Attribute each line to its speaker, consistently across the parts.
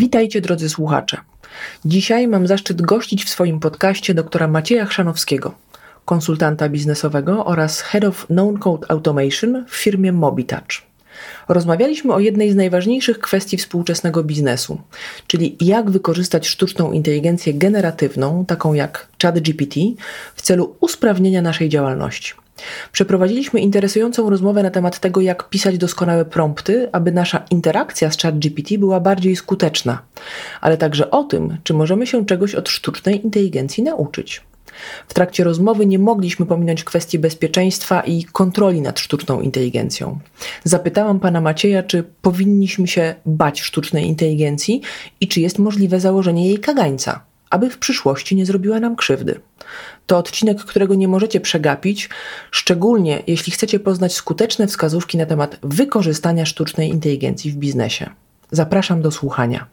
Speaker 1: Witajcie drodzy słuchacze. Dzisiaj mam zaszczyt gościć w swoim podcaście doktora Macieja Chrzanowskiego, konsultanta biznesowego oraz Head of Non-Code Automation w firmie Mobitouch. Rozmawialiśmy o jednej z najważniejszych kwestii współczesnego biznesu, czyli jak wykorzystać sztuczną inteligencję generatywną, taką jak ChatGPT, w celu usprawnienia naszej działalności. Przeprowadziliśmy interesującą rozmowę na temat tego, jak pisać doskonałe prompty, aby nasza interakcja z ChatGPT była bardziej skuteczna, ale także o tym, czy możemy się czegoś od sztucznej inteligencji nauczyć. W trakcie rozmowy nie mogliśmy pominąć kwestii bezpieczeństwa i kontroli nad sztuczną inteligencją. Zapytałam pana Macieja, czy powinniśmy się bać sztucznej inteligencji i czy jest możliwe założenie jej kagańca, aby w przyszłości nie zrobiła nam krzywdy. To odcinek, którego nie możecie przegapić, szczególnie jeśli chcecie poznać skuteczne wskazówki na temat wykorzystania sztucznej inteligencji w biznesie. Zapraszam do słuchania.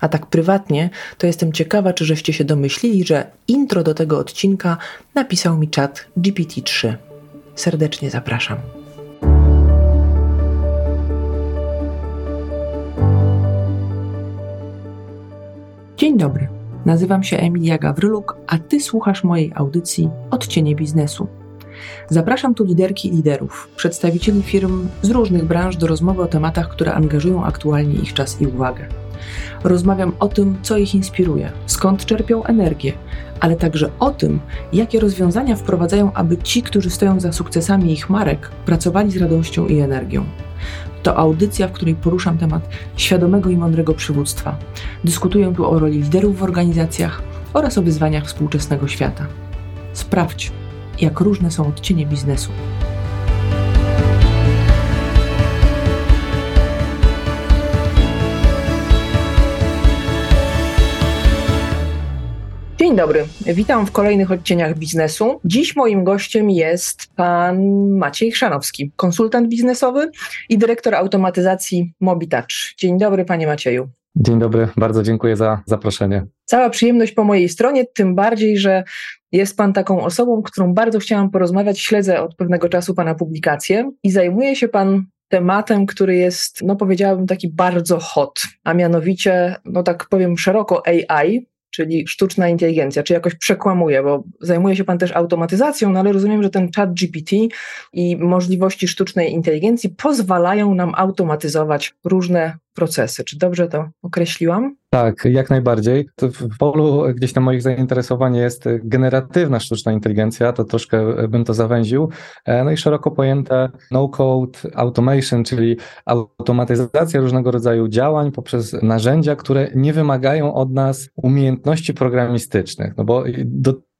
Speaker 1: A tak prywatnie, to jestem ciekawa, czy żeście się domyślili, że intro do tego odcinka napisał mi czat GPT-3. Serdecznie zapraszam. Dzień dobry. Nazywam się Emilia Gawryluk, a Ty słuchasz mojej audycji Odcienie Biznesu. Zapraszam tu liderki i liderów, przedstawicieli firm z różnych branż do rozmowy o tematach, które angażują aktualnie ich czas i uwagę. Rozmawiam o tym, co ich inspiruje, skąd czerpią energię, ale także o tym, jakie rozwiązania wprowadzają, aby ci, którzy stoją za sukcesami ich marek, pracowali z radością i energią. To audycja, w której poruszam temat świadomego i mądrego przywództwa. Dyskutuję tu o roli liderów w organizacjach oraz o wyzwaniach współczesnego świata. Sprawdź, jak różne są odcienie biznesu. Dzień dobry, witam w kolejnych odcieniach biznesu. Dziś moim gościem jest pan Maciej Chrzanowski, konsultant biznesowy i dyrektor automatyzacji Mobitouch. Dzień dobry, panie Macieju.
Speaker 2: Dzień dobry, bardzo dziękuję za zaproszenie.
Speaker 1: Cała przyjemność po mojej stronie, tym bardziej, że jest pan taką osobą, którą bardzo chciałam porozmawiać. Śledzę od pewnego czasu pana publikacje i zajmuje się pan tematem, który jest, no powiedziałabym, taki bardzo hot, a mianowicie, no tak powiem szeroko AI, czyli sztuczna inteligencja, czy jakoś przekłamuje, bo zajmuje się Pan też automatyzacją, no ale rozumiem, że ten chat GPT i możliwości sztucznej inteligencji pozwalają nam automatyzować różne procesy. Czy dobrze to określiłam?
Speaker 2: Tak, jak najbardziej. W polu gdzieś tam moich zainteresowań jest generatywna sztuczna inteligencja, to troszkę bym to zawęził. E, no i szeroko pojęte no-code automation, czyli automatyzacja różnego rodzaju działań poprzez narzędzia, które nie wymagają od nas umiejętności programistycznych. No bo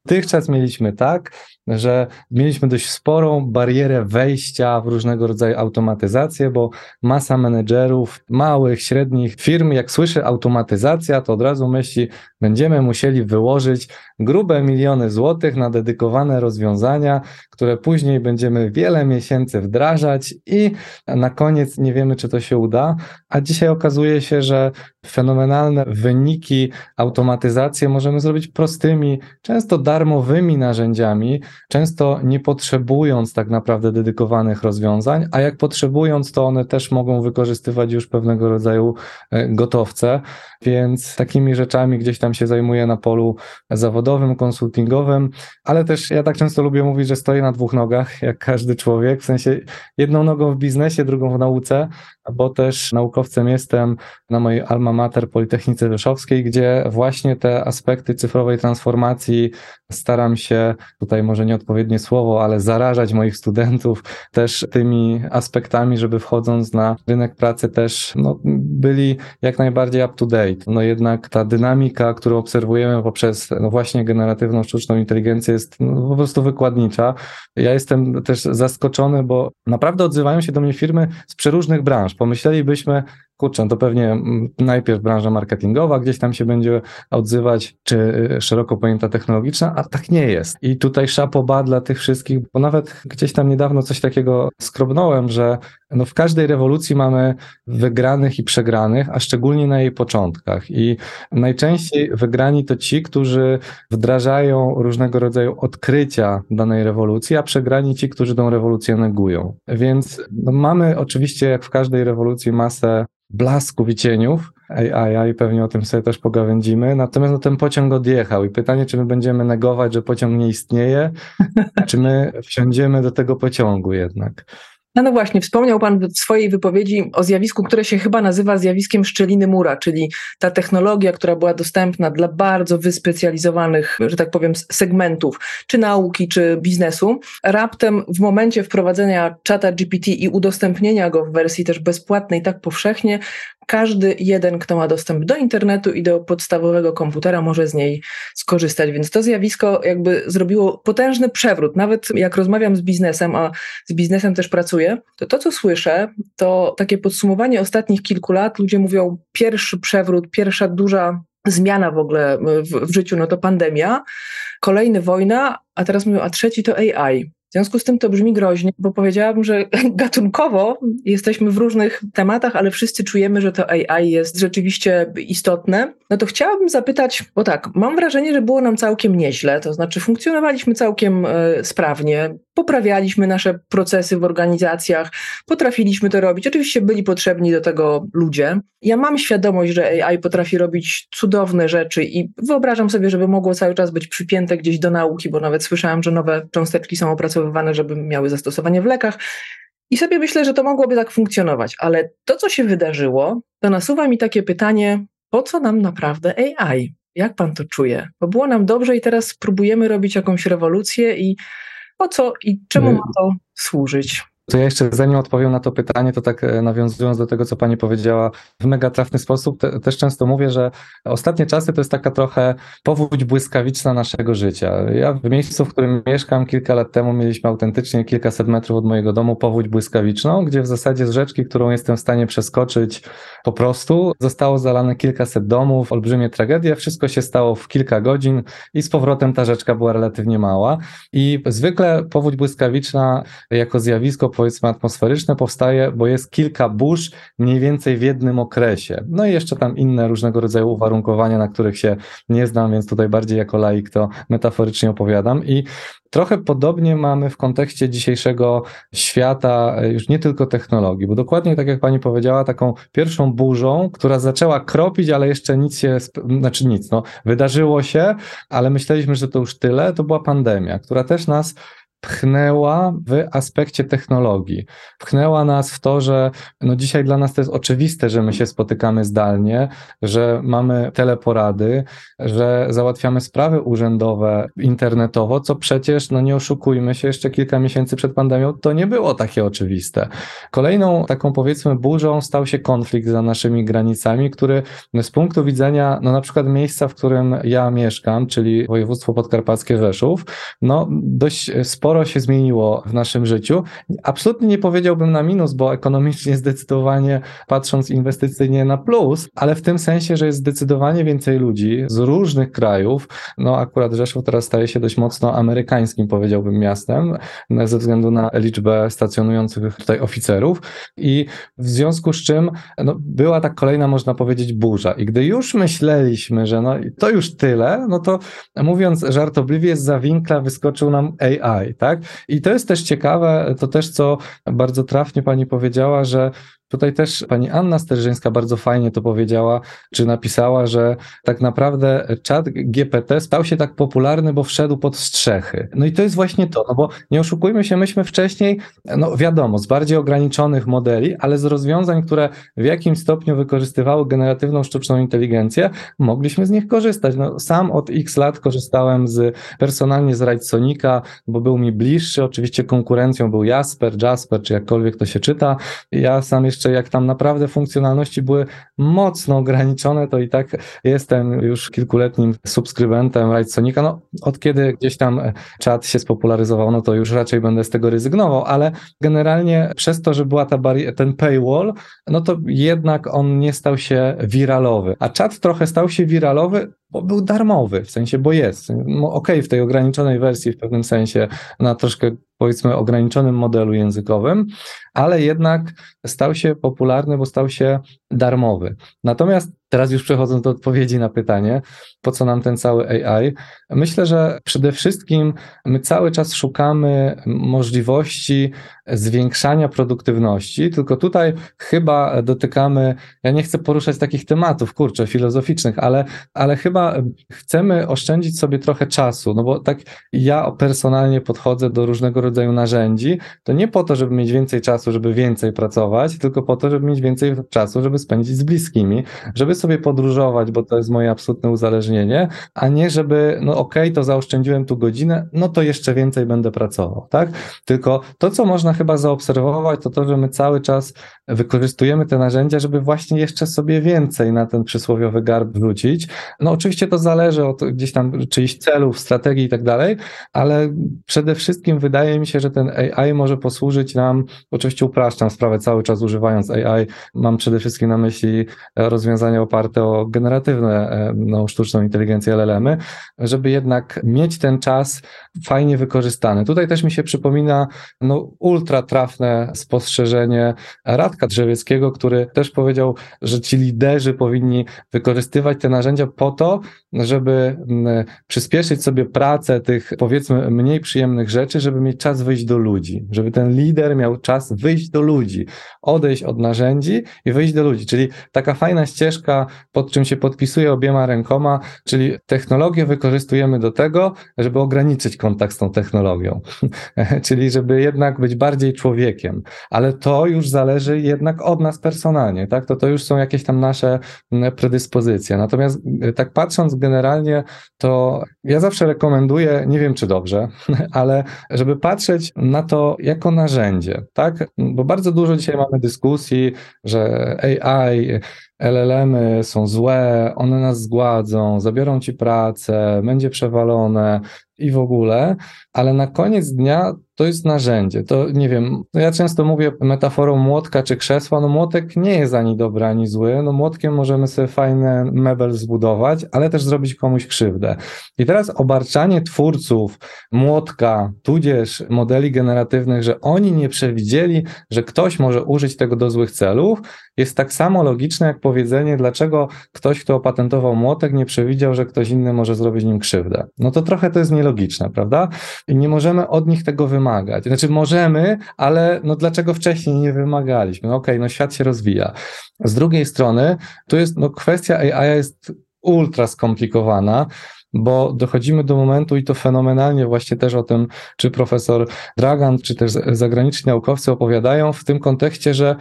Speaker 2: dotychczas mieliśmy tak, że mieliśmy dość sporą barierę wejścia w różnego rodzaju automatyzację, bo masa menedżerów małych, średnich firm, jak słyszy automatyzacja, to od razu myśli, będziemy musieli wyłożyć grube miliony złotych na dedykowane rozwiązania, które później będziemy wiele miesięcy wdrażać i na koniec nie wiemy, czy to się uda. A dzisiaj okazuje się, że fenomenalne wyniki automatyzacji możemy zrobić prostymi, często darmowymi narzędziami, często nie potrzebując tak naprawdę dedykowanych rozwiązań, a jak potrzebując, to one też mogą wykorzystywać już pewnego rodzaju e, gotowce, więc takimi rzeczami gdzieś tam się zajmuję na polu zawodowym, konsultingowym, ale też ja tak często lubię mówić, że stoję na dwóch nogach, jak każdy człowiek, w sensie jedną nogą w biznesie, drugą w nauce, bo też naukowcem jestem na mojej alma mater Politechnice Rzeszowskiej, gdzie właśnie te aspekty cyfrowej transformacji staram się, tutaj może nieodpowiednie słowo, ale zarażać moich studentów też tymi aspektami, żeby wchodząc na rynek pracy też no, byli jak najbardziej up to date. No jednak ta dynamika, którą obserwujemy poprzez no właśnie generatywną sztuczną inteligencję jest no, po prostu wykładnicza. Ja jestem też zaskoczony, bo naprawdę odzywają się do mnie firmy z przeróżnych branż, pomyślelibyśmy, kurczę, to pewnie mm, najpierw branża marketingowa gdzieś tam się będzie odzywać, czy y, szeroko pojęta technologiczna, a tak nie jest. I tutaj szapoba dla tych wszystkich, bo nawet gdzieś tam niedawno coś takiego skrobnąłem, że no w każdej rewolucji mamy wygranych i przegranych, a szczególnie na jej początkach. I najczęściej wygrani to ci, którzy wdrażają różnego rodzaju odkrycia danej rewolucji, a przegrani ci, którzy tą rewolucję negują. Więc no mamy oczywiście, jak w każdej rewolucji, masę blasków i cieniów, AI i pewnie o tym sobie też pogawędzimy. Natomiast no, ten pociąg odjechał i pytanie, czy my będziemy negować, że pociąg nie istnieje, czy my wsiądziemy do tego pociągu jednak.
Speaker 1: No, no właśnie, wspomniał Pan w swojej wypowiedzi o zjawisku, które się chyba nazywa zjawiskiem szczeliny mura, czyli ta technologia, która była dostępna dla bardzo wyspecjalizowanych, że tak powiem, segmentów, czy nauki, czy biznesu. Raptem w momencie wprowadzenia czata GPT i udostępnienia go w wersji też bezpłatnej tak powszechnie, każdy jeden, kto ma dostęp do internetu i do podstawowego komputera, może z niej skorzystać. Więc to zjawisko jakby zrobiło potężny przewrót. Nawet jak rozmawiam z biznesem, a z biznesem też pracuję, to to, co słyszę, to takie podsumowanie ostatnich kilku lat. Ludzie mówią, pierwszy przewrót, pierwsza duża zmiana w ogóle w, w życiu, no to pandemia, kolejny wojna, a teraz mówią, a trzeci to AI. W związku z tym to brzmi groźnie, bo powiedziałabym, że gatunkowo jesteśmy w różnych tematach, ale wszyscy czujemy, że to AI jest rzeczywiście istotne. No to chciałabym zapytać, bo tak, mam wrażenie, że było nam całkiem nieźle, to znaczy funkcjonowaliśmy całkiem e, sprawnie, poprawialiśmy nasze procesy w organizacjach, potrafiliśmy to robić. Oczywiście byli potrzebni do tego ludzie. Ja mam świadomość, że AI potrafi robić cudowne rzeczy i wyobrażam sobie, żeby mogło cały czas być przypięte gdzieś do nauki, bo nawet słyszałam, że nowe cząsteczki są opracowywane, żeby miały zastosowanie w lekach. I sobie myślę, że to mogłoby tak funkcjonować, ale to, co się wydarzyło, to nasuwa mi takie pytanie, po co nam naprawdę AI? Jak pan to czuje? Bo było nam dobrze i teraz próbujemy robić jakąś rewolucję i po co i czemu ma to służyć?
Speaker 2: To ja jeszcze zanim odpowiem na to pytanie, to tak e, nawiązując do tego, co pani powiedziała w mega trafny sposób, te, też często mówię, że ostatnie czasy to jest taka trochę powódź błyskawiczna naszego życia. Ja w miejscu, w którym mieszkam kilka lat temu mieliśmy autentycznie kilkaset metrów od mojego domu powódź błyskawiczną, gdzie w zasadzie z rzeczki, którą jestem w stanie przeskoczyć po prostu, zostało zalane kilkaset domów, olbrzymie tragedie, wszystko się stało w kilka godzin i z powrotem ta rzeczka była relatywnie mała i zwykle powódź błyskawiczna jako zjawisko powiedzmy atmosferyczne powstaje, bo jest kilka burz mniej więcej w jednym okresie. No i jeszcze tam inne różnego rodzaju uwarunkowania, na których się nie znam, więc tutaj bardziej jako laik to metaforycznie opowiadam i Trochę podobnie mamy w kontekście dzisiejszego świata, e, już nie tylko technologii, bo dokładnie tak jak pani powiedziała, taką pierwszą burzą, która zaczęła kropić, ale jeszcze nic się, znaczy nic, no, wydarzyło się, ale myśleliśmy, że to już tyle, to była pandemia, która też nas pchnęła w aspekcie technologii. Pchnęła nas w to, że no dzisiaj dla nas to jest oczywiste, że my się spotykamy zdalnie, że mamy teleporady, że załatwiamy sprawy urzędowe internetowo, co przecież, no nie oszukujmy się, jeszcze kilka miesięcy przed pandemią to nie było takie oczywiste. Kolejną taką powiedzmy burzą stał się konflikt za naszymi granicami, który z punktu widzenia, no na przykład miejsca, w którym ja mieszkam, czyli województwo podkarpackie Rzeszów, no dość sporo sporo się zmieniło w naszym życiu. Absolutnie nie powiedziałbym na minus, bo ekonomicznie zdecydowanie patrząc inwestycyjnie na plus, ale w tym sensie, że jest zdecydowanie więcej ludzi z różnych krajów. No akurat Rzeszów teraz staje się dość mocno amerykańskim, powiedziałbym, miastem ze względu na liczbę stacjonujących tutaj oficerów i w związku z czym no, była tak kolejna, można powiedzieć, burza. I gdy już myśleliśmy, że no, to już tyle, no to mówiąc żartobliwie, z zawinkla wyskoczył nam AI, tak? I to jest też ciekawe, to też co bardzo trafnie pani powiedziała, że Tutaj też pani Anna Sterżyńska bardzo fajnie to powiedziała, czy napisała, że tak naprawdę czat GPT stał się tak popularny, bo wszedł pod strzechy. No i to jest właśnie to, no bo nie oszukujmy się, myśmy wcześniej, no wiadomo, z bardziej ograniczonych modeli, ale z rozwiązań, które w jakimś stopniu wykorzystywały generatywną sztuczną inteligencję, mogliśmy z nich korzystać. No, sam od x lat korzystałem z personalnie z Writesonika, bo był mi bliższy, oczywiście konkurencją był Jasper, Jasper, czy jakkolwiek to się czyta. Ja sam jeszcze jeszcze jak tam naprawdę funkcjonalności były mocno ograniczone, to i tak jestem już kilkuletnim subskrybentem Sonika. No, od kiedy gdzieś tam czat się spopularyzował, no to już raczej będę z tego rezygnował, ale generalnie przez to, że była ta ten paywall, no to jednak on nie stał się wiralowy. A czat trochę stał się wiralowy bo był darmowy, w sensie, bo jest. No, Okej, okay, w tej ograniczonej wersji w pewnym sensie na troszkę powiedzmy ograniczonym modelu językowym, ale jednak stał się popularny, bo stał się darmowy. Natomiast teraz już przechodząc do odpowiedzi na pytanie, po co nam ten cały AI, myślę, że przede wszystkim my cały czas szukamy możliwości zwiększania produktywności, tylko tutaj chyba dotykamy, ja nie chcę poruszać takich tematów, kurczę, filozoficznych, ale, ale chyba chcemy oszczędzić sobie trochę czasu, no bo tak ja personalnie podchodzę do różnego rodzaju narzędzi, to nie po to, żeby mieć więcej czasu, żeby więcej pracować, tylko po to, żeby mieć więcej czasu, żeby spędzić z bliskimi, żeby sobie podróżować, bo to jest moje absolutne uzależnienie, a nie żeby, no okej, okay, to zaoszczędziłem tu godzinę, no to jeszcze więcej będę pracował, tak? Tylko to, co można chyba zaobserwować, to to, że my cały czas wykorzystujemy te narzędzia, żeby właśnie jeszcze sobie więcej na ten przysłowiowy garb wrzucić. No oczywiście to zależy od gdzieś tam czyichś celów, strategii i tak dalej, ale przede wszystkim wydaje mi się, że ten AI może posłużyć nam, oczywiście upraszczam sprawę cały czas używając AI, mam przede wszystkim na myśli rozwiązania oparte o generatywne, e, no, sztuczną inteligencję LLM-y, żeby jednak mieć ten czas fajnie wykorzystany. Tutaj też mi się przypomina no, ultra trafne spostrzeżenie Radka Drzewieckiego, który też powiedział, że ci liderzy powinni wykorzystywać te narzędzia po to, żeby przyspieszyć sobie pracę tych powiedzmy mniej przyjemnych rzeczy, żeby mieć czas wyjść do ludzi, żeby ten lider miał czas wyjść do ludzi, odejść od narzędzi i wyjść do ludzi. Czyli taka fajna ścieżka, pod czym się podpisuje obiema rękoma, czyli technologię wykorzystujemy do tego, żeby ograniczyć kontakt z tą technologią, czyli żeby jednak być bardziej człowiekiem, ale to już zależy jednak od nas personalnie, tak? To to już są jakieś tam nasze predyspozycje. Natomiast e, tak patrząc generalnie, to ja zawsze rekomenduję, nie wiem czy dobrze, ale żeby patrzeć na to jako narzędzie, tak? Bo bardzo dużo dzisiaj mamy dyskusji, że AI LLM-y są złe, one nas zgładzą, zabiorą ci pracę, będzie przewalone i w ogóle, ale na koniec dnia to jest narzędzie. To nie wiem, ja często mówię metaforą młotka czy krzesła. No młotek nie jest ani dobry, ani zły. No młotkiem możemy sobie fajny mebel zbudować, ale też zrobić komuś krzywdę. I teraz obarczanie twórców młotka, tudzież modeli generatywnych, że oni nie przewidzieli, że ktoś może użyć tego do złych celów, jest tak samo logiczne jak powiedzenie, dlaczego ktoś, kto opatentował młotek, nie przewidział, że ktoś inny może zrobić nim krzywdę. No to trochę to jest nielogiczne, prawda? I nie możemy od nich tego wymagać. Znaczy możemy, ale no dlaczego wcześniej nie wymagaliśmy? No okej, okay, no świat się rozwija. Z drugiej strony, tu jest, no kwestia AI jest ultra skomplikowana, bo dochodzimy do momentu i to fenomenalnie właśnie też o tym, czy profesor Dragan, czy też zagraniczni naukowcy opowiadają w tym kontekście, że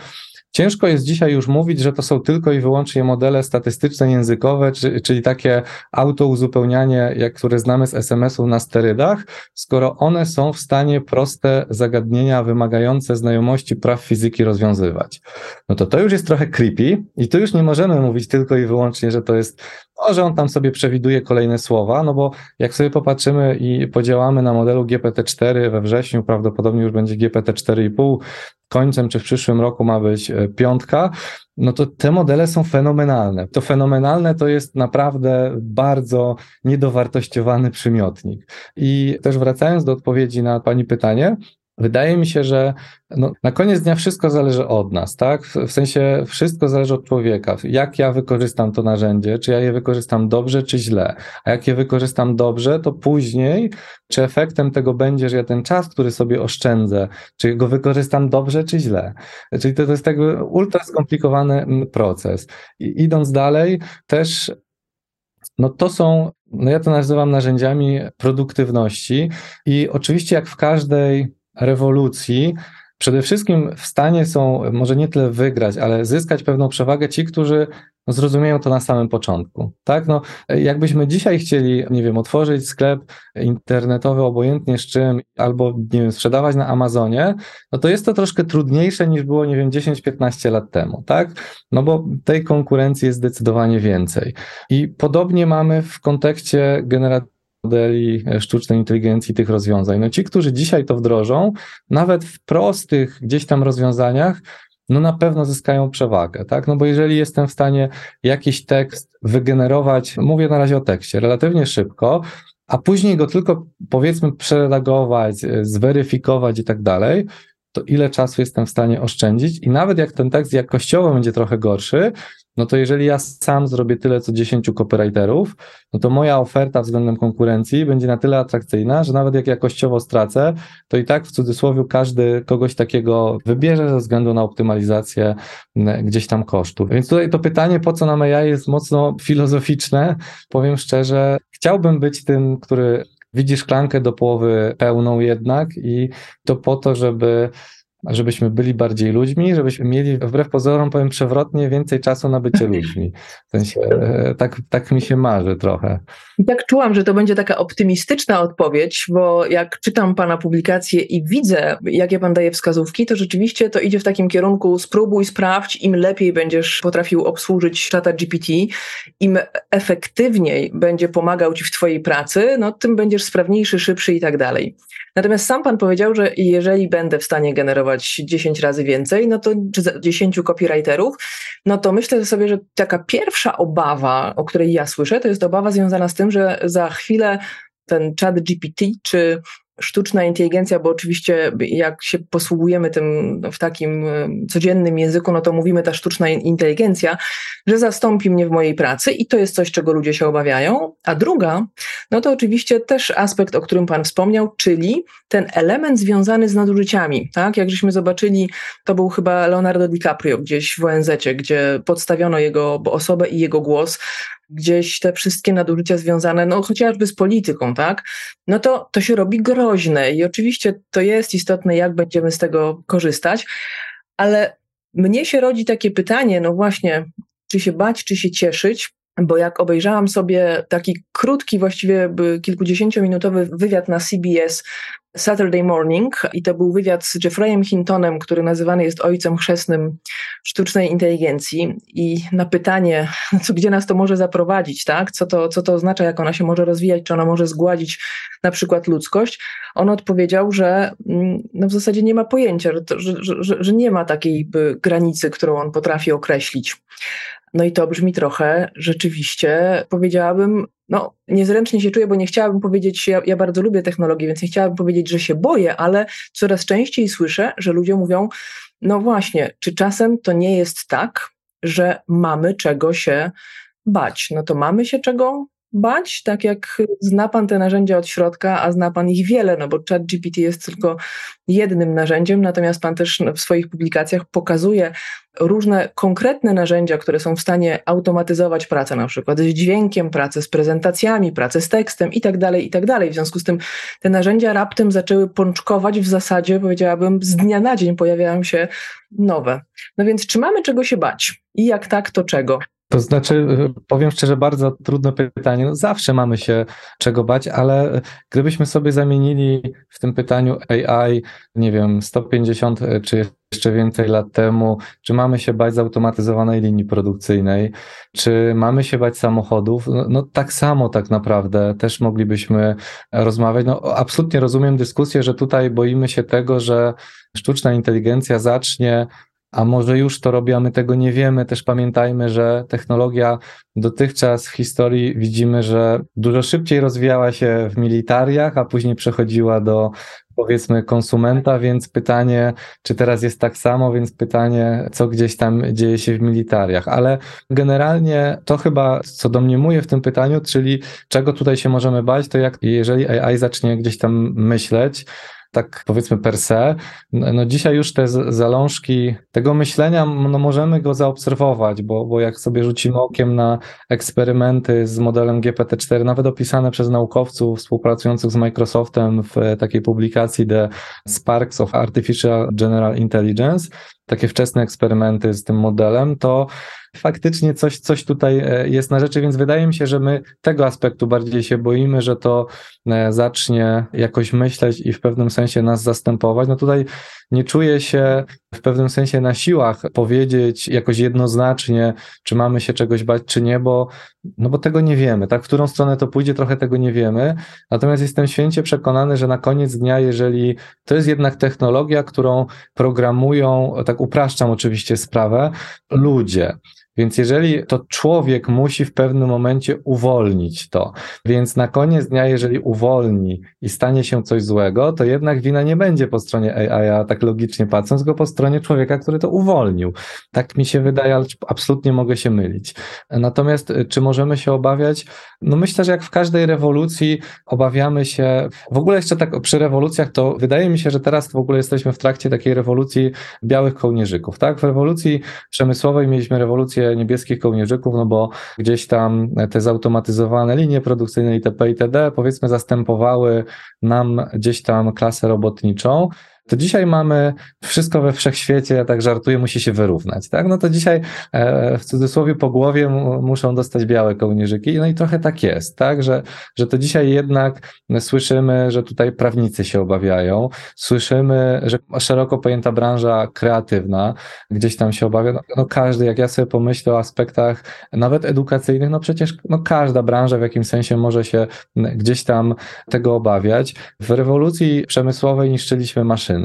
Speaker 2: Ciężko jest dzisiaj już mówić, że to są tylko i wyłącznie modele statystyczne, językowe, czy, czyli takie autouzupełnianie, jak które znamy z SMS-ów na sterydach, skoro one są w stanie proste zagadnienia wymagające znajomości praw fizyki rozwiązywać. No to to już jest trochę creepy i tu już nie możemy mówić tylko i wyłącznie, że to jest no, że on tam sobie przewiduje kolejne słowa, no bo jak sobie popatrzymy i podziałamy na modelu GPT-4 we wrześniu, prawdopodobnie już będzie GPT-4,5, końcem czy w przyszłym roku ma być e, piątka, no to te modele są fenomenalne. To fenomenalne to jest naprawdę bardzo niedowartościowany przymiotnik. I też wracając do odpowiedzi na Pani pytanie, Wydaje mi się, że no, na koniec dnia wszystko zależy od nas, tak? W sensie wszystko zależy od człowieka. Jak ja wykorzystam to narzędzie, czy ja je wykorzystam dobrze, czy źle. A jak je wykorzystam dobrze, to później, czy efektem tego będzie, że ja ten czas, który sobie oszczędzę, czy go wykorzystam dobrze, czy źle. Czyli to, to jest jakby ultra skomplikowany mm, proces. I idąc dalej, też no to są, no ja to nazywam narzędziami produktywności i oczywiście jak w każdej rewolucji przede wszystkim w stanie są może nie tyle wygrać, ale zyskać pewną przewagę ci, którzy no, zrozumieją to na samym początku. Tak? No, jakbyśmy dzisiaj chcieli, nie wiem, otworzyć sklep internetowy obojętnie z czym, albo nie wiem, sprzedawać na Amazonie, no to jest to troszkę trudniejsze niż było, nie wiem, 10-15 lat temu, tak? No bo tej konkurencji jest zdecydowanie więcej. I podobnie mamy w kontekście generacji modeli e, sztucznej inteligencji, tych rozwiązań. No ci, którzy dzisiaj to wdrożą, nawet w prostych gdzieś tam rozwiązaniach, no na pewno zyskają przewagę, tak? No bo jeżeli jestem w stanie jakiś tekst wygenerować, mówię na razie o tekście, relatywnie szybko, a później go tylko powiedzmy przeredagować, zweryfikować i tak dalej, to ile czasu jestem w stanie oszczędzić i nawet jak ten tekst jakościowo będzie trochę gorszy, no to jeżeli ja sam zrobię tyle co 10 copywriterów, no to moja oferta względem konkurencji będzie na tyle atrakcyjna, że nawet jak jakościowo stracę, to i tak w cudzysłowie każdy kogoś takiego wybierze ze względu na optymalizację gdzieś tam kosztów. Więc tutaj to pytanie, po co nam AI jest mocno filozoficzne. Powiem szczerze, chciałbym być tym, który widzi szklankę do połowy pełną jednak i to po to, żeby żebyśmy byli bardziej ludźmi, żebyśmy mieli, wbrew pozorom, powiem przewrotnie, więcej czasu na bycie ludźmi. W sensie, e, tak, tak mi się marzy trochę.
Speaker 1: I tak czułam, że to będzie taka optymistyczna odpowiedź, bo jak czytam Pana publikacje i widzę, jakie Pan daje wskazówki, to rzeczywiście to idzie w takim kierunku spróbuj, sprawdź, im lepiej będziesz potrafił obsłużyć czata GPT, im efektywniej będzie pomagał Ci w Twojej pracy, no tym będziesz sprawniejszy, szybszy i tak dalej. Natomiast sam Pan powiedział, że jeżeli będę w stanie generować 10 razy więcej, no to czy 10 copywriterów, no to myślę sobie, że taka pierwsza obawa, o której ja słyszę, to jest obawa związana z tym, że za chwilę ten chat GPT czy sztuczna inteligencja, bo oczywiście jak się posługujemy tym w takim e, codziennym języku, no to mówimy ta sztuczna inteligencja, że zastąpi mnie w mojej pracy i to jest coś, czego ludzie się obawiają. A druga, no to oczywiście też aspekt, o którym Pan wspomniał, czyli ten element związany z nadużyciami. Tak? Jak żeśmy zobaczyli, to był chyba Leonardo DiCaprio gdzieś w ONZ, gdzie podstawiono jego osobę i jego głos gdzieś te wszystkie nadużycia związane, no chociażby z polityką, tak, no to to się robi groźne i oczywiście to jest istotne, jak będziemy z tego korzystać, ale mnie się rodzi takie pytanie, no właśnie, czy się bać, czy się cieszyć, bo jak obejrzałam sobie taki krótki, właściwie kilkudziesięciominutowy wywiad na CBS Saturday Morning i to był wywiad z Jeffreyem Hintonem, który nazywany jest ojcem chrzestnym sztucznej inteligencji i na pytanie, co, gdzie nas to może zaprowadzić, tak? co, to, co to oznacza, jak ona się może rozwijać, czy ona może zgładzić na przykład ludzkość, on odpowiedział, że mm, no w zasadzie nie ma pojęcia, że, że, że, że nie ma takiej granicy, którą on potrafi określić. No i to brzmi trochę rzeczywiście, powiedziałabym, no niezręcznie się czuję, bo nie chciałabym powiedzieć, ja, ja bardzo lubię technologię, więc nie chciałabym powiedzieć, że się boję, ale coraz częściej słyszę, że ludzie mówią, no właśnie, czy czasem to nie jest tak, że mamy czego się bać? No to mamy się czego bać, tak jak zna Pan te narzędzia od środka, a zna Pan ich wiele, no bo ChatGPT jest tylko jednym narzędziem, natomiast Pan też w swoich publikacjach pokazuje różne konkretne narzędzia, które są w stanie automatyzować pracę, na przykład z dźwiękiem, pracę z prezentacjami, pracę z tekstem i tak dalej, i tak dalej. W związku z tym te narzędzia raptem zaczęły pączkować w zasadzie, powiedziałabym, z dnia na dzień pojawiają się nowe. No więc czy mamy czego się bać? I jak tak, to czego?
Speaker 2: To znaczy, powiem szczerze, bardzo trudne pytanie. No zawsze mamy się czego bać, ale gdybyśmy sobie zamienili w tym pytaniu AI, nie wiem, 150 czy jeszcze więcej lat temu, czy mamy się bać zautomatyzowanej linii produkcyjnej, czy mamy się bać samochodów, no, no tak samo tak naprawdę też moglibyśmy rozmawiać. No absolutnie rozumiem dyskusję, że tutaj boimy się tego, że sztuczna inteligencja zacznie a może już to robi, a my tego nie wiemy. Też pamiętajmy, że technologia dotychczas w historii widzimy, że dużo szybciej rozwijała się w militariach, a później przechodziła do powiedzmy konsumenta, więc pytanie, czy teraz jest tak samo, więc pytanie, co gdzieś tam dzieje się w militariach. Ale generalnie to chyba, co domniemuje w tym pytaniu, czyli czego tutaj się możemy bać, to jak jeżeli AI zacznie gdzieś tam myśleć, tak powiedzmy per se. No, no dzisiaj już te zalążki tego myślenia, no możemy go zaobserwować, bo, bo jak sobie rzucimy okiem na eksperymenty z modelem GPT-4, nawet opisane przez naukowców współpracujących z Microsoftem w takiej publikacji The Sparks of Artificial General Intelligence, takie wczesne eksperymenty z tym modelem, to faktycznie coś, coś tutaj e, jest na rzeczy, więc wydaje mi się, że my tego aspektu bardziej się boimy, że to e, zacznie jakoś myśleć i w pewnym sensie nas zastępować. No tutaj nie czuję się w pewnym sensie na siłach powiedzieć jakoś jednoznacznie, czy mamy się czegoś bać, czy nie, bo, no bo tego nie wiemy. Tak, w którą stronę to pójdzie, trochę tego nie wiemy. Natomiast jestem święcie przekonany, że na koniec dnia, jeżeli to jest jednak technologia, którą programują, tak upraszczam oczywiście sprawę, ludzie. Więc jeżeli to człowiek musi w pewnym momencie uwolnić to, więc na koniec dnia, jeżeli uwolni i stanie się coś złego, to jednak wina nie będzie po stronie AI, a tak logicznie patrząc, tylko po stronie człowieka, który to uwolnił. Tak mi się wydaje, ale absolutnie mogę się mylić. Natomiast y, czy możemy się obawiać? No myślę, że jak w każdej rewolucji obawiamy się, w ogóle jeszcze tak przy rewolucjach, to wydaje mi się, że teraz w ogóle jesteśmy w trakcie takiej rewolucji białych kołnierzyków, tak? W rewolucji przemysłowej mieliśmy rewolucję niebieskich kołnierzyków, no bo gdzieś tam te zautomatyzowane linie produkcyjne itp. itd. powiedzmy zastępowały nam gdzieś tam klasę robotniczą to dzisiaj mamy wszystko we wszechświecie, ja tak żartuję, musi się wyrównać, tak? No to dzisiaj e, w cudzysłowie po głowie muszą dostać białe kołnierzyki, no i trochę tak jest, tak? Że, że to dzisiaj jednak słyszymy, że tutaj prawnicy się obawiają, słyszymy, że szeroko pojęta branża kreatywna gdzieś tam się obawia, no, no każdy, jak ja sobie pomyślę o aspektach nawet edukacyjnych, no przecież no każda branża w jakimś sensie może się gdzieś tam tego obawiać. W rewolucji przemysłowej niszczyliśmy maszyny,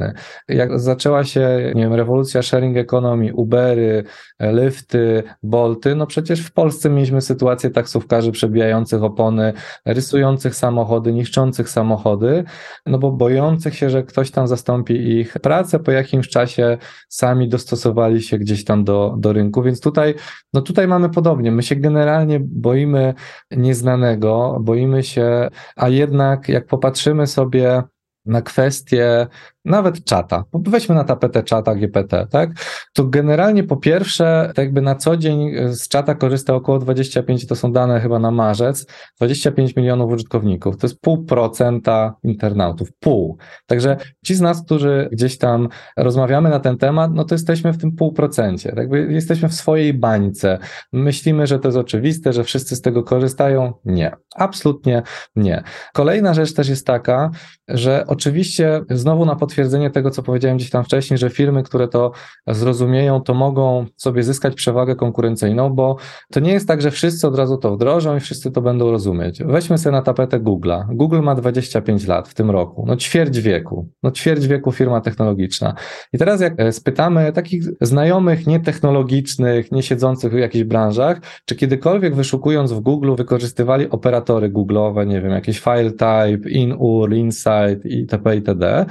Speaker 2: Jak zaczęła się, nie wiem, rewolucja sharing economy, Ubery, Lyfty, Bolty, no przecież w Polsce mieliśmy sytuację taksówkarzy przebijających opony, rysujących samochody, niszczących samochody, no bo bojących się, że ktoś tam zastąpi ich pracę, po jakimś czasie sami dostosowali się gdzieś tam do, do rynku, więc tutaj, no tutaj mamy podobnie. My się generalnie boimy nieznanego, boimy się, a jednak jak popatrzymy sobie na kwestie nawet czata, weźmy na tapetę czata GPT, tak, to generalnie po pierwsze, tak jakby na co dzień z czata korzysta około 25, to są dane chyba na marzec, 25 milionów użytkowników, to jest pół procenta internautów, pół. Także ci z nas, którzy gdzieś tam rozmawiamy na ten temat, no to jesteśmy w tym pół procencie, tak jakby jesteśmy w swojej bańce. Myślimy, że to jest oczywiste, że wszyscy z tego korzystają? Nie, absolutnie nie. Kolejna rzecz też jest taka, że oczywiście znowu na potwierdzenie potwierdzenie tego, co powiedziałem gdzieś tam wcześniej, że firmy, które to zrozumieją, to mogą sobie zyskać przewagę konkurencyjną, bo to nie jest tak, że wszyscy od razu to wdrożą i wszyscy to będą rozumieć. Weźmy sobie na tapetę Google'a. Google ma 25 lat w tym roku, no ćwierć wieku, no ćwierć wieku firma technologiczna. I teraz jak e, spytamy takich znajomych, nietechnologicznych, nie siedzących w jakichś branżach, czy kiedykolwiek wyszukując w Google wykorzystywali operatory Google'owe, nie wiem, jakieś file type, in-URL, insight itp. itd.,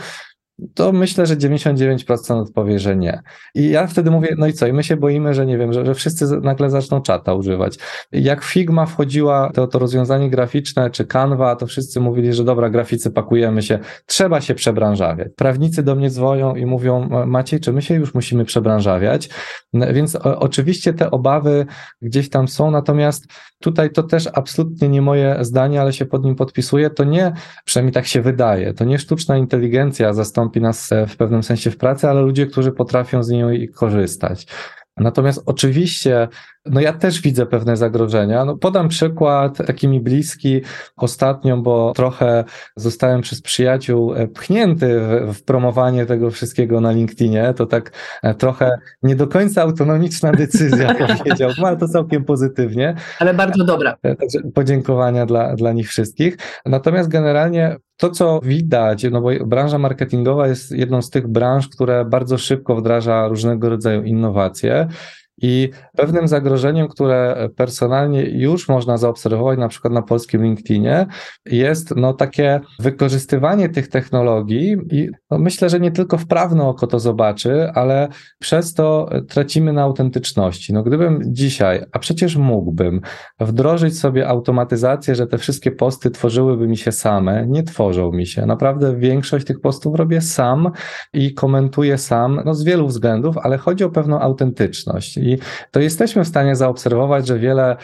Speaker 2: to myślę, że 99% odpowie, że nie. I ja wtedy mówię, no i co? I my się boimy, że nie wiem, że, że wszyscy nagle zaczną czata używać. Jak Figma wchodziła, to, to rozwiązanie graficzne, czy Canva, to wszyscy mówili, że dobra, graficy, pakujemy się, trzeba się przebranżawiać. Prawnicy do mnie dzwonią i mówią, Maciej, czy my się już musimy przebranżawiać? Więc o, oczywiście te obawy gdzieś tam są, natomiast tutaj to też absolutnie nie moje zdanie, ale się pod nim podpisuję, to nie, przynajmniej tak się wydaje, to nie sztuczna inteligencja zastąpi zastąpi nas e, w pewnym sensie w pracy, ale ludzie, którzy potrafią z niej korzystać. Natomiast oczywiście, no ja też widzę pewne zagrożenia. No podam przykład taki mi bliski ostatnio, bo trochę zostałem przez przyjaciół e, pchnięty w, w promowanie tego wszystkiego na LinkedInie. To tak e, trochę nie do końca autonomiczna decyzja, powiedziałbym, ale to całkiem pozytywnie.
Speaker 1: Ale bardzo dobra.
Speaker 2: Także podziękowania dla, dla nich wszystkich. Natomiast generalnie to, co widać, no bo branża marketingowa jest jedną z tych branż, które bardzo szybko wdraża różnego rodzaju innowacje. I pewnym zagrożeniem, które personalnie już można zaobserwować, na przykład na polskim LinkedInie, jest no, takie wykorzystywanie tych technologii i no, myślę, że nie tylko wprawne oko to zobaczy, ale przez to tracimy na autentyczności. No, gdybym dzisiaj, a przecież mógłbym, wdrożyć sobie automatyzację, że te wszystkie posty tworzyłyby mi się same, nie tworzą mi się. Naprawdę większość tych postów robię sam i komentuję sam, no z wielu względów, ale chodzi o pewną autentyczność. I to jesteśmy w stanie zaobserwować, że wiele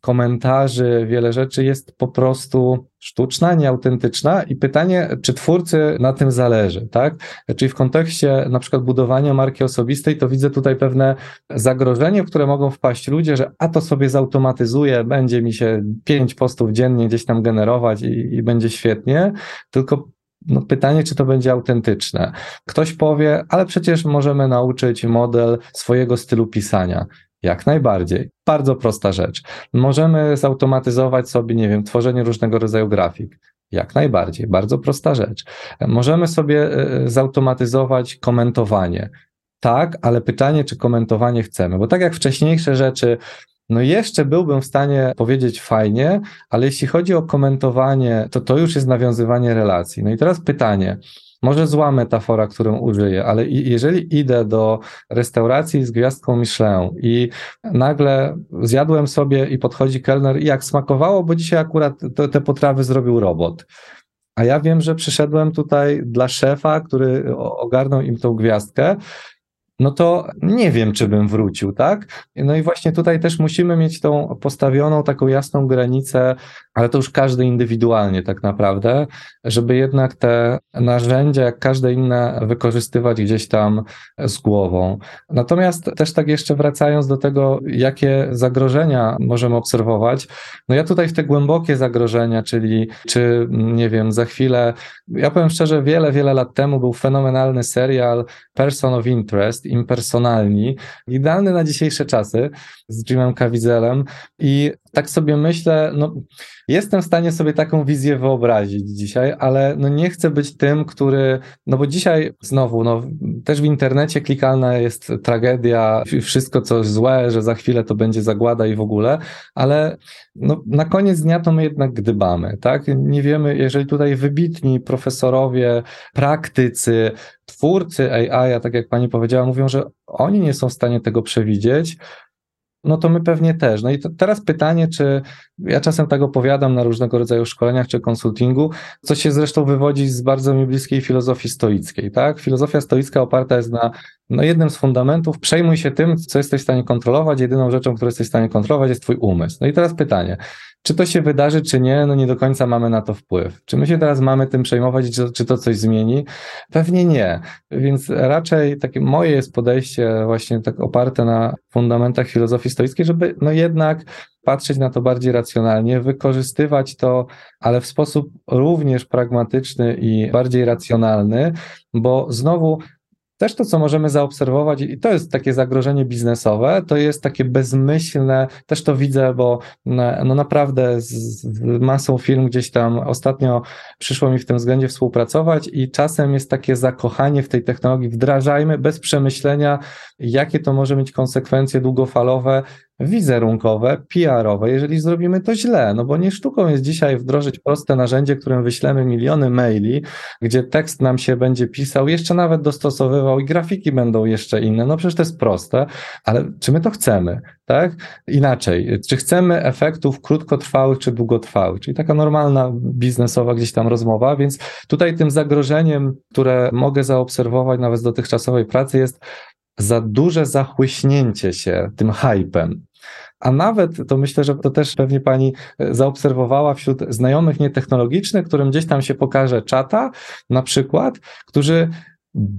Speaker 2: komentarzy, wiele rzeczy jest po prostu sztuczna, nieautentyczna i pytanie, czy twórcy na tym zależy, tak? Czyli w kontekście na przykład budowania marki osobistej, to widzę tutaj pewne zagrożenie, w które mogą wpaść ludzie, że a to sobie zautomatyzuje, będzie mi się pięć postów dziennie gdzieś tam generować i, i będzie świetnie, tylko no pytanie, czy to będzie autentyczne. Ktoś powie, ale przecież możemy nauczyć model swojego stylu pisania. Jak najbardziej. Bardzo prosta rzecz. Możemy zautomatyzować sobie, nie wiem, tworzenie różnego rodzaju grafik. Jak najbardziej. Bardzo prosta rzecz. Możemy sobie e, zautomatyzować komentowanie. Tak, ale pytanie, czy komentowanie chcemy, bo tak jak wcześniejsze rzeczy, no jeszcze byłbym w stanie powiedzieć fajnie, ale jeśli chodzi o komentowanie, to to już jest nawiązywanie relacji. No i teraz pytanie, może zła metafora, którą użyję, ale jeżeli idę do restauracji z gwiazdką Michelin i nagle zjadłem sobie i podchodzi kelner i jak smakowało, bo dzisiaj akurat te, te potrawy zrobił robot. A ja wiem, że przyszedłem tutaj dla szefa, który ogarnął im tą gwiazdkę no to nie wiem, czy bym wrócił, tak? No i właśnie tutaj też musimy mieć tą postawioną taką jasną granicę, ale to już każdy indywidualnie tak naprawdę, żeby jednak te narzędzia, jak każde inne, wykorzystywać gdzieś tam z głową. Natomiast też tak jeszcze wracając do tego, jakie zagrożenia możemy obserwować, no ja tutaj w te głębokie zagrożenia, czyli czy, nie wiem, za chwilę, ja powiem szczerze, wiele, wiele lat temu był fenomenalny serial Person of Interest, impersonalni, idealny na dzisiejsze czasy z Jimem Caviezelem i tak sobie myślę, no jestem w stanie sobie taką wizję wyobrazić dzisiaj, ale no nie chcę być tym, który, no bo dzisiaj znowu, no też w internecie klikalna jest tragedia, wszystko co złe, że za chwilę to będzie zagłada i w ogóle, ale no na koniec dnia to my jednak gdybamy, tak? Nie wiemy, jeżeli tutaj wybitni profesorowie, praktycy, twórcy AI, tak jak pani powiedziała, mówią, że oni nie są w stanie tego przewidzieć, no to my pewnie też. No i teraz pytanie, czy ja czasem tak opowiadam na różnego rodzaju szkoleniach czy konsultingu, co się zresztą wywodzi z bardzo mi bliskiej filozofii stoickiej, tak? Filozofia stoicka oparta jest na no jednym z fundamentów, przejmuj się tym, co jesteś w stanie kontrolować, jedyną rzeczą, którą jesteś w stanie kontrolować jest twój umysł. No i teraz pytanie, czy to się wydarzy, czy nie, no nie do końca mamy na to wpływ. Czy my się teraz mamy tym przejmować, czy, czy to coś zmieni? Pewnie nie. Więc raczej takie moje jest podejście właśnie tak oparte na fundamentach filozofii stoickiej, żeby no jednak patrzeć na to bardziej racjonalnie, wykorzystywać to, ale w sposób również pragmatyczny i bardziej racjonalny, bo znowu też to, co możemy zaobserwować, i to jest takie zagrożenie biznesowe, to jest takie bezmyślne, też to widzę, bo no naprawdę z masą firm gdzieś tam ostatnio przyszło mi w tym względzie współpracować i czasem jest takie zakochanie w tej technologii, wdrażajmy bez przemyślenia, jakie to może mieć konsekwencje długofalowe, wizerunkowe, PR-owe, jeżeli zrobimy to źle, no bo nie sztuką jest dzisiaj wdrożyć proste narzędzie, którym wyślemy miliony maili, gdzie tekst nam się będzie pisał, jeszcze nawet dostosowywał i grafiki będą jeszcze inne, no przecież to jest proste, ale czy my to chcemy, tak? Inaczej, czy chcemy efektów krótkotrwałych czy długotrwałych, czyli taka normalna biznesowa gdzieś tam rozmowa, więc tutaj tym zagrożeniem, które mogę zaobserwować nawet z dotychczasowej pracy jest za duże zachłyśnięcie się tym hypem. A nawet, to myślę, że to też pewnie pani e, zaobserwowała wśród znajomych nietechnologicznych, którym gdzieś tam się pokaże czata, na przykład, którzy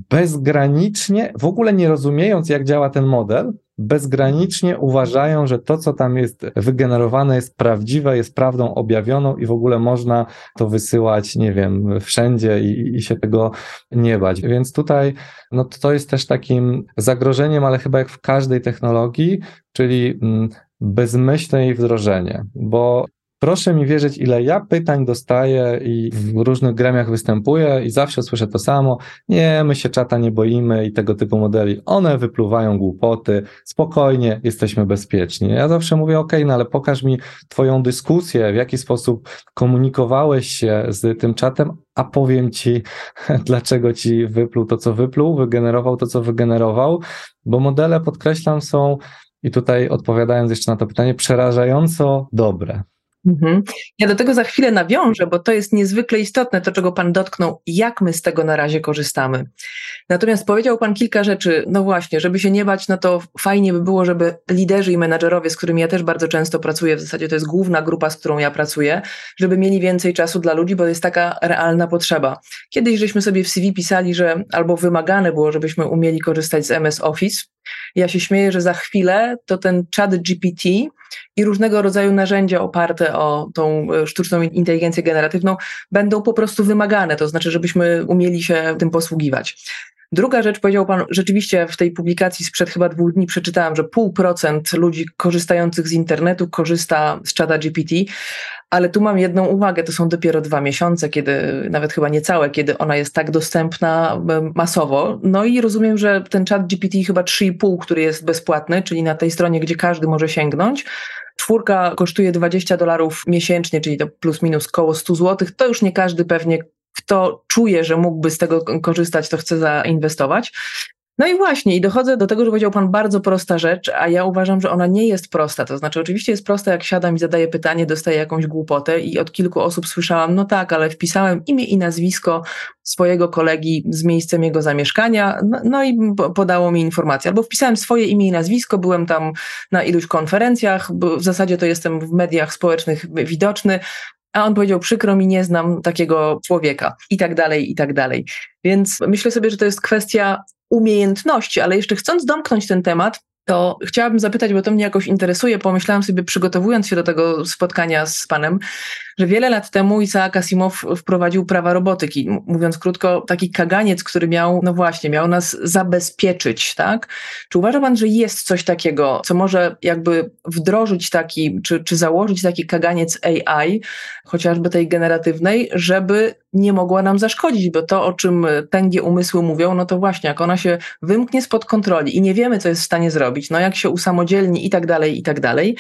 Speaker 2: bezgranicznie, w ogóle nie rozumiejąc, jak działa ten model, bezgranicznie uważają, że to, co tam jest wygenerowane, jest prawdziwe, jest prawdą objawioną i w ogóle można to wysyłać, nie wiem, wszędzie i, i się tego nie bać. Więc tutaj no, to jest też takim zagrożeniem, ale chyba jak w każdej technologii, czyli mm, bezmyślne jej wdrożenie, bo Proszę mi wierzyć, ile ja pytań dostaję i w różnych gremiach występuję i zawsze słyszę to samo. Nie, my się czata nie boimy i tego typu modeli. One wypluwają głupoty. Spokojnie, jesteśmy bezpieczni. Ja zawsze mówię, ok, no ale pokaż mi twoją dyskusję, w jaki sposób komunikowałeś się z tym czatem, a powiem ci, dlaczego ci wypluł to, co wypluł, wygenerował to, co wygenerował, bo modele, podkreślam, są i tutaj odpowiadając jeszcze na to pytanie, przerażająco dobre.
Speaker 1: Mhm. Ja do tego za chwilę nawiążę, bo to jest niezwykle istotne, to czego Pan dotknął, jak my z tego na razie korzystamy. Natomiast powiedział Pan kilka rzeczy, no właśnie, żeby się nie bać, no to fajnie by było, żeby liderzy i menadżerowie, z którymi ja też bardzo często pracuję, w zasadzie to jest główna grupa, z którą ja pracuję, żeby mieli więcej czasu dla ludzi, bo jest taka realna potrzeba. Kiedyś żeśmy sobie w CV pisali, że albo wymagane było, żebyśmy umieli korzystać z MS Office, Ja się śmieję, że za chwilę to ten chat GPT i różnego rodzaju narzędzia oparte o tą e, sztuczną inteligencję generatywną będą po prostu wymagane, to znaczy, żebyśmy umieli się tym posługiwać. Druga rzecz, powiedział Pan, rzeczywiście w tej publikacji sprzed chyba dwóch dni przeczytałam, że pół procent ludzi korzystających z internetu korzysta z czata GPT, ale tu mam jedną uwagę, to są dopiero dwa miesiące, kiedy, nawet chyba niecałe, kiedy ona jest tak dostępna masowo. No i rozumiem, że ten czat GPT chyba 3,5, który jest bezpłatny, czyli na tej stronie, gdzie każdy może sięgnąć, czwórka kosztuje 20 dolarów miesięcznie, czyli to plus minus koło 100 zł, to już nie każdy pewnie kto czuje, że mógłby z tego korzystać, to chce zainwestować. No i właśnie, i dochodzę do tego, że powiedział Pan bardzo prosta rzecz, a ja uważam, że ona nie jest prosta. To znaczy, oczywiście jest prosta, jak siadam i zadaję pytanie, dostaję jakąś głupotę, i od kilku osób słyszałam, no tak, ale wpisałem imię i nazwisko swojego kolegi z miejscem jego zamieszkania, no, no i podało mi informację. Albo wpisałem swoje imię i nazwisko, byłem tam na iluś konferencjach, w zasadzie to jestem w mediach społecznych widoczny, a on powiedział, przykro mi, nie znam takiego człowieka i tak dalej, i tak dalej. Więc myślę sobie, że to jest kwestia umiejętności, ale jeszcze chcąc domknąć ten temat, to chciałabym zapytać, bo to mnie jakoś interesuje, pomyślałam sobie, przygotowując się do tego spotkania z panem, że wiele lat temu Isaac Asimov wprowadził prawa robotyki. Mówiąc krótko, taki kaganiec, który miał, no właśnie, miał nas zabezpieczyć, tak? Czy uważa pan, że jest coś takiego, co może jakby wdrożyć taki, czy, czy założyć taki kaganiec AI, chociażby tej generatywnej, żeby nie mogła nam zaszkodzić, bo to, o czym tęgie umysły mówią, no to właśnie, jak ona się wymknie spod kontroli i nie wiemy, co jest w stanie zrobić, no jak się usamodzielni i tak dalej, i tak dalej,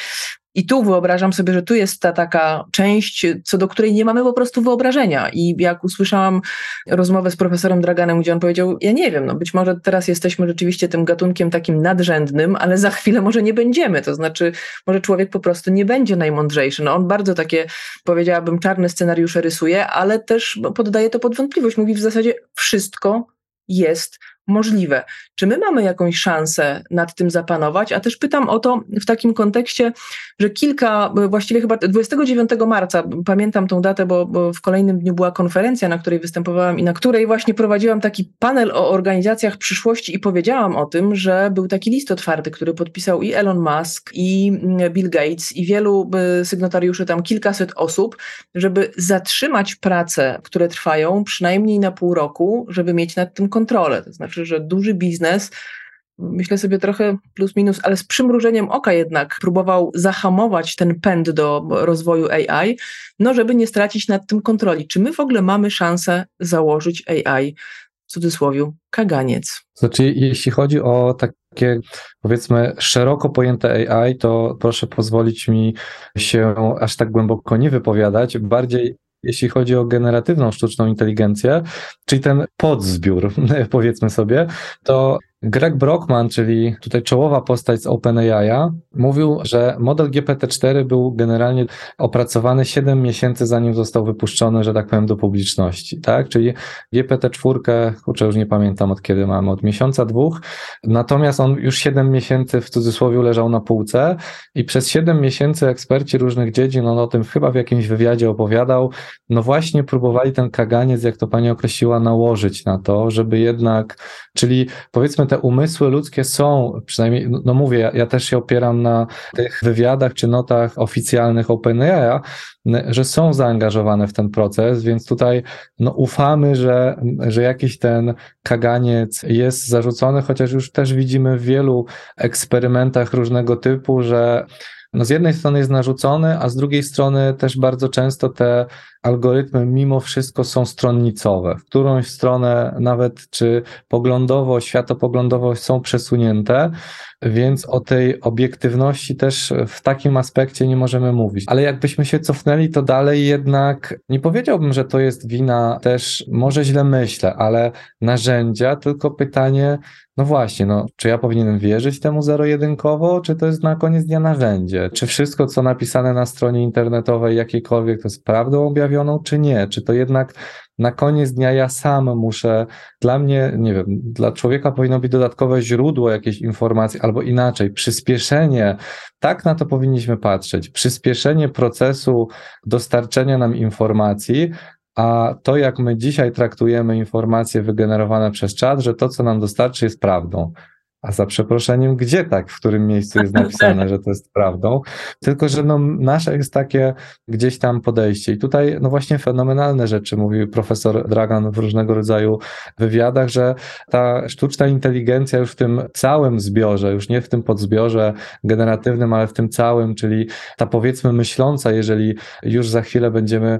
Speaker 1: i tu wyobrażam sobie, że tu jest ta taka część, co do której nie mamy po prostu wyobrażenia. I jak usłyszałam rozmowę z profesorem Draganem, gdzie on powiedział, ja nie wiem, no być może teraz jesteśmy rzeczywiście tym gatunkiem takim nadrzędnym, ale za chwilę może nie będziemy. To znaczy, może człowiek po prostu nie będzie najmądrzejszy. No on bardzo takie, powiedziałabym, czarne scenariusze rysuje, ale też poddaje to pod wątpliwość. Mówi w zasadzie wszystko jest możliwe. Czy my mamy jakąś szansę nad tym zapanować? A też pytam o to w takim kontekście, że kilka, właściwie chyba 29 marca, pamiętam tą datę, bo, bo, w kolejnym dniu była konferencja, na której występowałam i na której właśnie prowadziłam taki panel o organizacjach przyszłości i powiedziałam o tym, że był taki list otwarty, który podpisał i Elon Musk, i Bill Gates, i wielu sygnatariuszy, tam kilkaset osób, żeby zatrzymać prace, które trwają przynajmniej na pół roku, żeby mieć nad tym kontrolę. To znaczy, że duży biznes myślę sobie trochę plus minus, ale z przymrużeniem oka jednak próbował zahamować ten pęd do rozwoju AI, no żeby nie stracić nad tym kontroli. Czy my w ogóle mamy szansę założyć AI, w cudzysłowie, kaganiec?
Speaker 2: Znaczy, jeśli chodzi o takie, powiedzmy, szeroko pojęte AI, to proszę pozwolić mi się aż tak głęboko nie wypowiadać. Bardziej jeśli chodzi o generatywną sztuczną inteligencję, czyli ten podzbiór, powiedzmy sobie, to Greg Brockman, czyli tutaj czołowa postać z OpenAI, mówił, że model GPT-4 był generalnie opracowany 7 miesięcy zanim został wypuszczony, że tak powiem, do publiczności, tak? Czyli GPT-4, kurczę, już nie pamiętam od kiedy mamy, od miesiąca, dwóch, natomiast on już 7 miesięcy w cudzysłowie leżał na półce i przez 7 miesięcy eksperci różnych dziedzin, on o tym chyba w jakimś wywiadzie opowiadał, no właśnie próbowali ten kaganiec, jak to pani określiła, nałożyć na to, żeby jednak, czyli powiedzmy te umysły ludzkie są, przynajmniej, no, no mówię, ja, też się opieram na tych wywiadach czy notach oficjalnych OpenAI, że są zaangażowane w ten proces, więc tutaj no, ufamy, że, że jakiś ten kaganiec jest zarzucony, chociaż już też widzimy w wielu eksperymentach różnego typu, że no z jednej strony jest narzucony, a z drugiej strony też bardzo często te algorytmy mimo wszystko są stronnicowe. W którąś stronę nawet czy poglądowo, światopoglądowo są przesunięte, więc o tej obiektywności też w takim aspekcie nie możemy mówić. Ale jakbyśmy się cofnęli, to dalej jednak nie powiedziałbym, że to jest wina też, może źle myślę, ale narzędzia, tylko pytanie, no właśnie, no, czy ja powinienem wierzyć temu zero-jedynkowo, czy to jest na koniec dnia narzędzie? Czy wszystko, co napisane na stronie internetowej jakiejkolwiek, to jest prawdą objawioną, czy nie? Czy to jednak na koniec dnia ja sam muszę, dla mnie, nie wiem, dla człowieka powinno być dodatkowe źródło jakiejś informacji, albo inaczej, przyspieszenie, tak na to powinniśmy patrzeć, przyspieszenie procesu dostarczenia nam informacji, a to, jak my dzisiaj traktujemy informacje wygenerowane przez czat, że to, co nam dostarczy, jest prawdą. A za przeproszeniem, gdzie tak, w którym miejscu jest napisane, że to jest prawdą. Tylko, że no, nasze jest takie gdzieś tam podejście. I tutaj, no właśnie, fenomenalne rzeczy mówił profesor Dragan w różnego rodzaju wywiadach, że ta sztuczna inteligencja już w tym całym zbiorze, już nie w tym podzbiorze generatywnym, ale w tym całym, czyli ta powiedzmy myśląca, jeżeli już za chwilę będziemy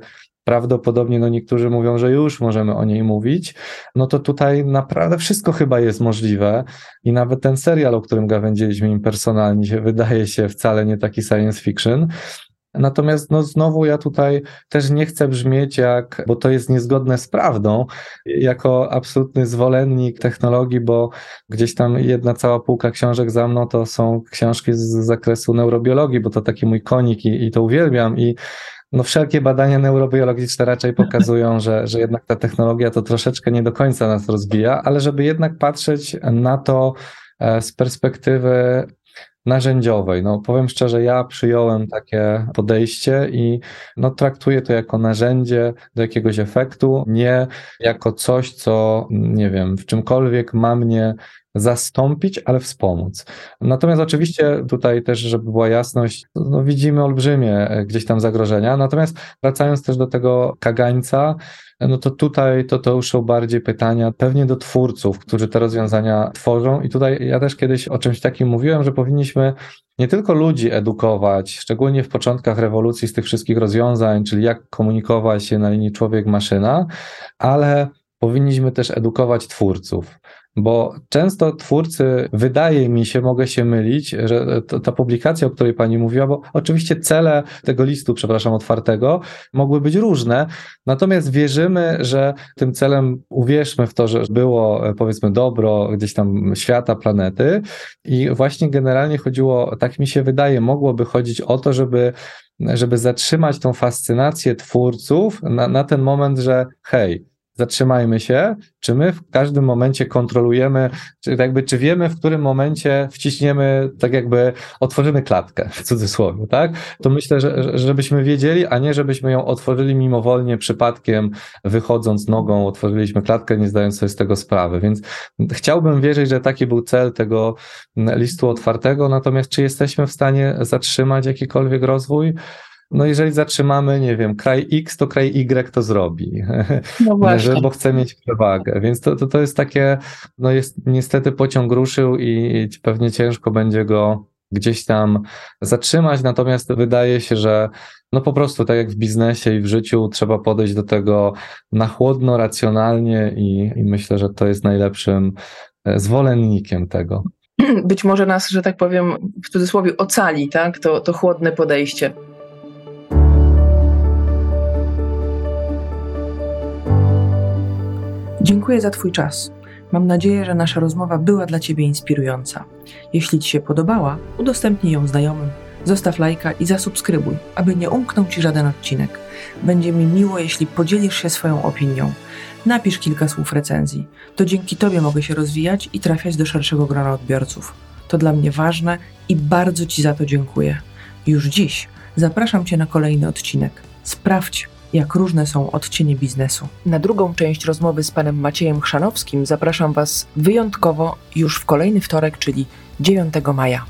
Speaker 2: prawdopodobnie no niektórzy mówią, że już możemy o niej mówić, no to tutaj naprawdę wszystko chyba jest możliwe i nawet ten serial, o którym gawędziliśmy im personalnie, się wydaje się wcale nie taki science fiction. Natomiast no znowu ja tutaj też nie chcę brzmieć jak, bo to jest niezgodne z prawdą, jako absolutny zwolennik technologii, bo gdzieś tam jedna cała półka książek za mną to są książki z zakresu neurobiologii, bo to taki mój konik i, i to uwielbiam i no wszelkie badania neurobiologiczne raczej pokazują, że, że jednak ta technologia to troszeczkę nie do końca nas rozwija, ale żeby jednak patrzeć na to e, z perspektywy narzędziowej. No, powiem szczerze, ja przyjąłem takie podejście i no, traktuję to jako narzędzie do jakiegoś efektu, nie jako coś, co nie wiem, w czymkolwiek ma mnie zastąpić, ale wspomóc. Natomiast oczywiście tutaj też, żeby była jasność, no widzimy olbrzymie e, gdzieś tam zagrożenia. Natomiast wracając też do tego kagańca, no to tutaj to, to już są bardziej pytania pewnie do twórców, którzy te rozwiązania tworzą. I tutaj ja też kiedyś o czymś takim mówiłem, że powinniśmy nie tylko ludzi edukować, szczególnie w początkach rewolucji z tych wszystkich rozwiązań, czyli jak komunikować się na linii człowiek-maszyna, ale powinniśmy też edukować twórców. Bo często twórcy, wydaje mi się, mogę się mylić, że to, ta publikacja, o której pani mówiła, bo oczywiście cele tego listu, przepraszam, otwartego, mogły być różne, natomiast wierzymy, że tym celem, uwierzmy w to, że było powiedzmy dobro gdzieś tam świata, planety i właśnie generalnie chodziło, tak mi się wydaje, mogłoby chodzić o to, żeby żeby zatrzymać tą fascynację twórców na, na ten moment, że hej, zatrzymajmy się, czy my w każdym momencie kontrolujemy, czy jakby, czy wiemy, w którym momencie wciśniemy, tak jakby otworzymy klatkę, w cudzysłowie, tak? To myślę, że, żebyśmy wiedzieli, a nie żebyśmy ją otworzyli mimowolnie, przypadkiem, wychodząc nogą, otworzyliśmy klatkę, nie zdając sobie z tego sprawy. Więc chciałbym wierzyć, że taki był cel tego listu otwartego, natomiast czy jesteśmy w stanie zatrzymać jakikolwiek rozwój? No jeżeli zatrzymamy, nie wiem, kraj X, to kraj Y to zrobi, no właśnie. bo chce mieć przewagę. Więc to, to, to jest takie, no jest niestety pociąg ruszył i pewnie ciężko będzie go gdzieś tam zatrzymać, natomiast wydaje się, że no po prostu tak jak w biznesie i w życiu trzeba podejść do tego na chłodno, racjonalnie i, i myślę, że to jest najlepszym e, zwolennikiem tego.
Speaker 1: Być może nas, że tak powiem, w cudzysłowie ocali, tak? To, to chłodne podejście. Dziękuję za Twój czas. Mam nadzieję, że nasza rozmowa była dla Ciebie inspirująca. Jeśli Ci się podobała, udostępnij ją znajomym, zostaw lajka i zasubskrybuj, aby nie umknął Ci żaden odcinek. Będzie mi miło, jeśli podzielisz się swoją opinią. Napisz kilka słów recenzji. To dzięki Tobie mogę się rozwijać i trafiać do szerszego grona odbiorców. To dla mnie ważne i bardzo Ci za to dziękuję. Już dziś zapraszam Cię na kolejny odcinek. Sprawdź, jak różne są odcienie biznesu. Na drugą część rozmowy z panem Maciejem Chrzanowskim zapraszam Was wyjątkowo już w kolejny wtorek, czyli 9 maja.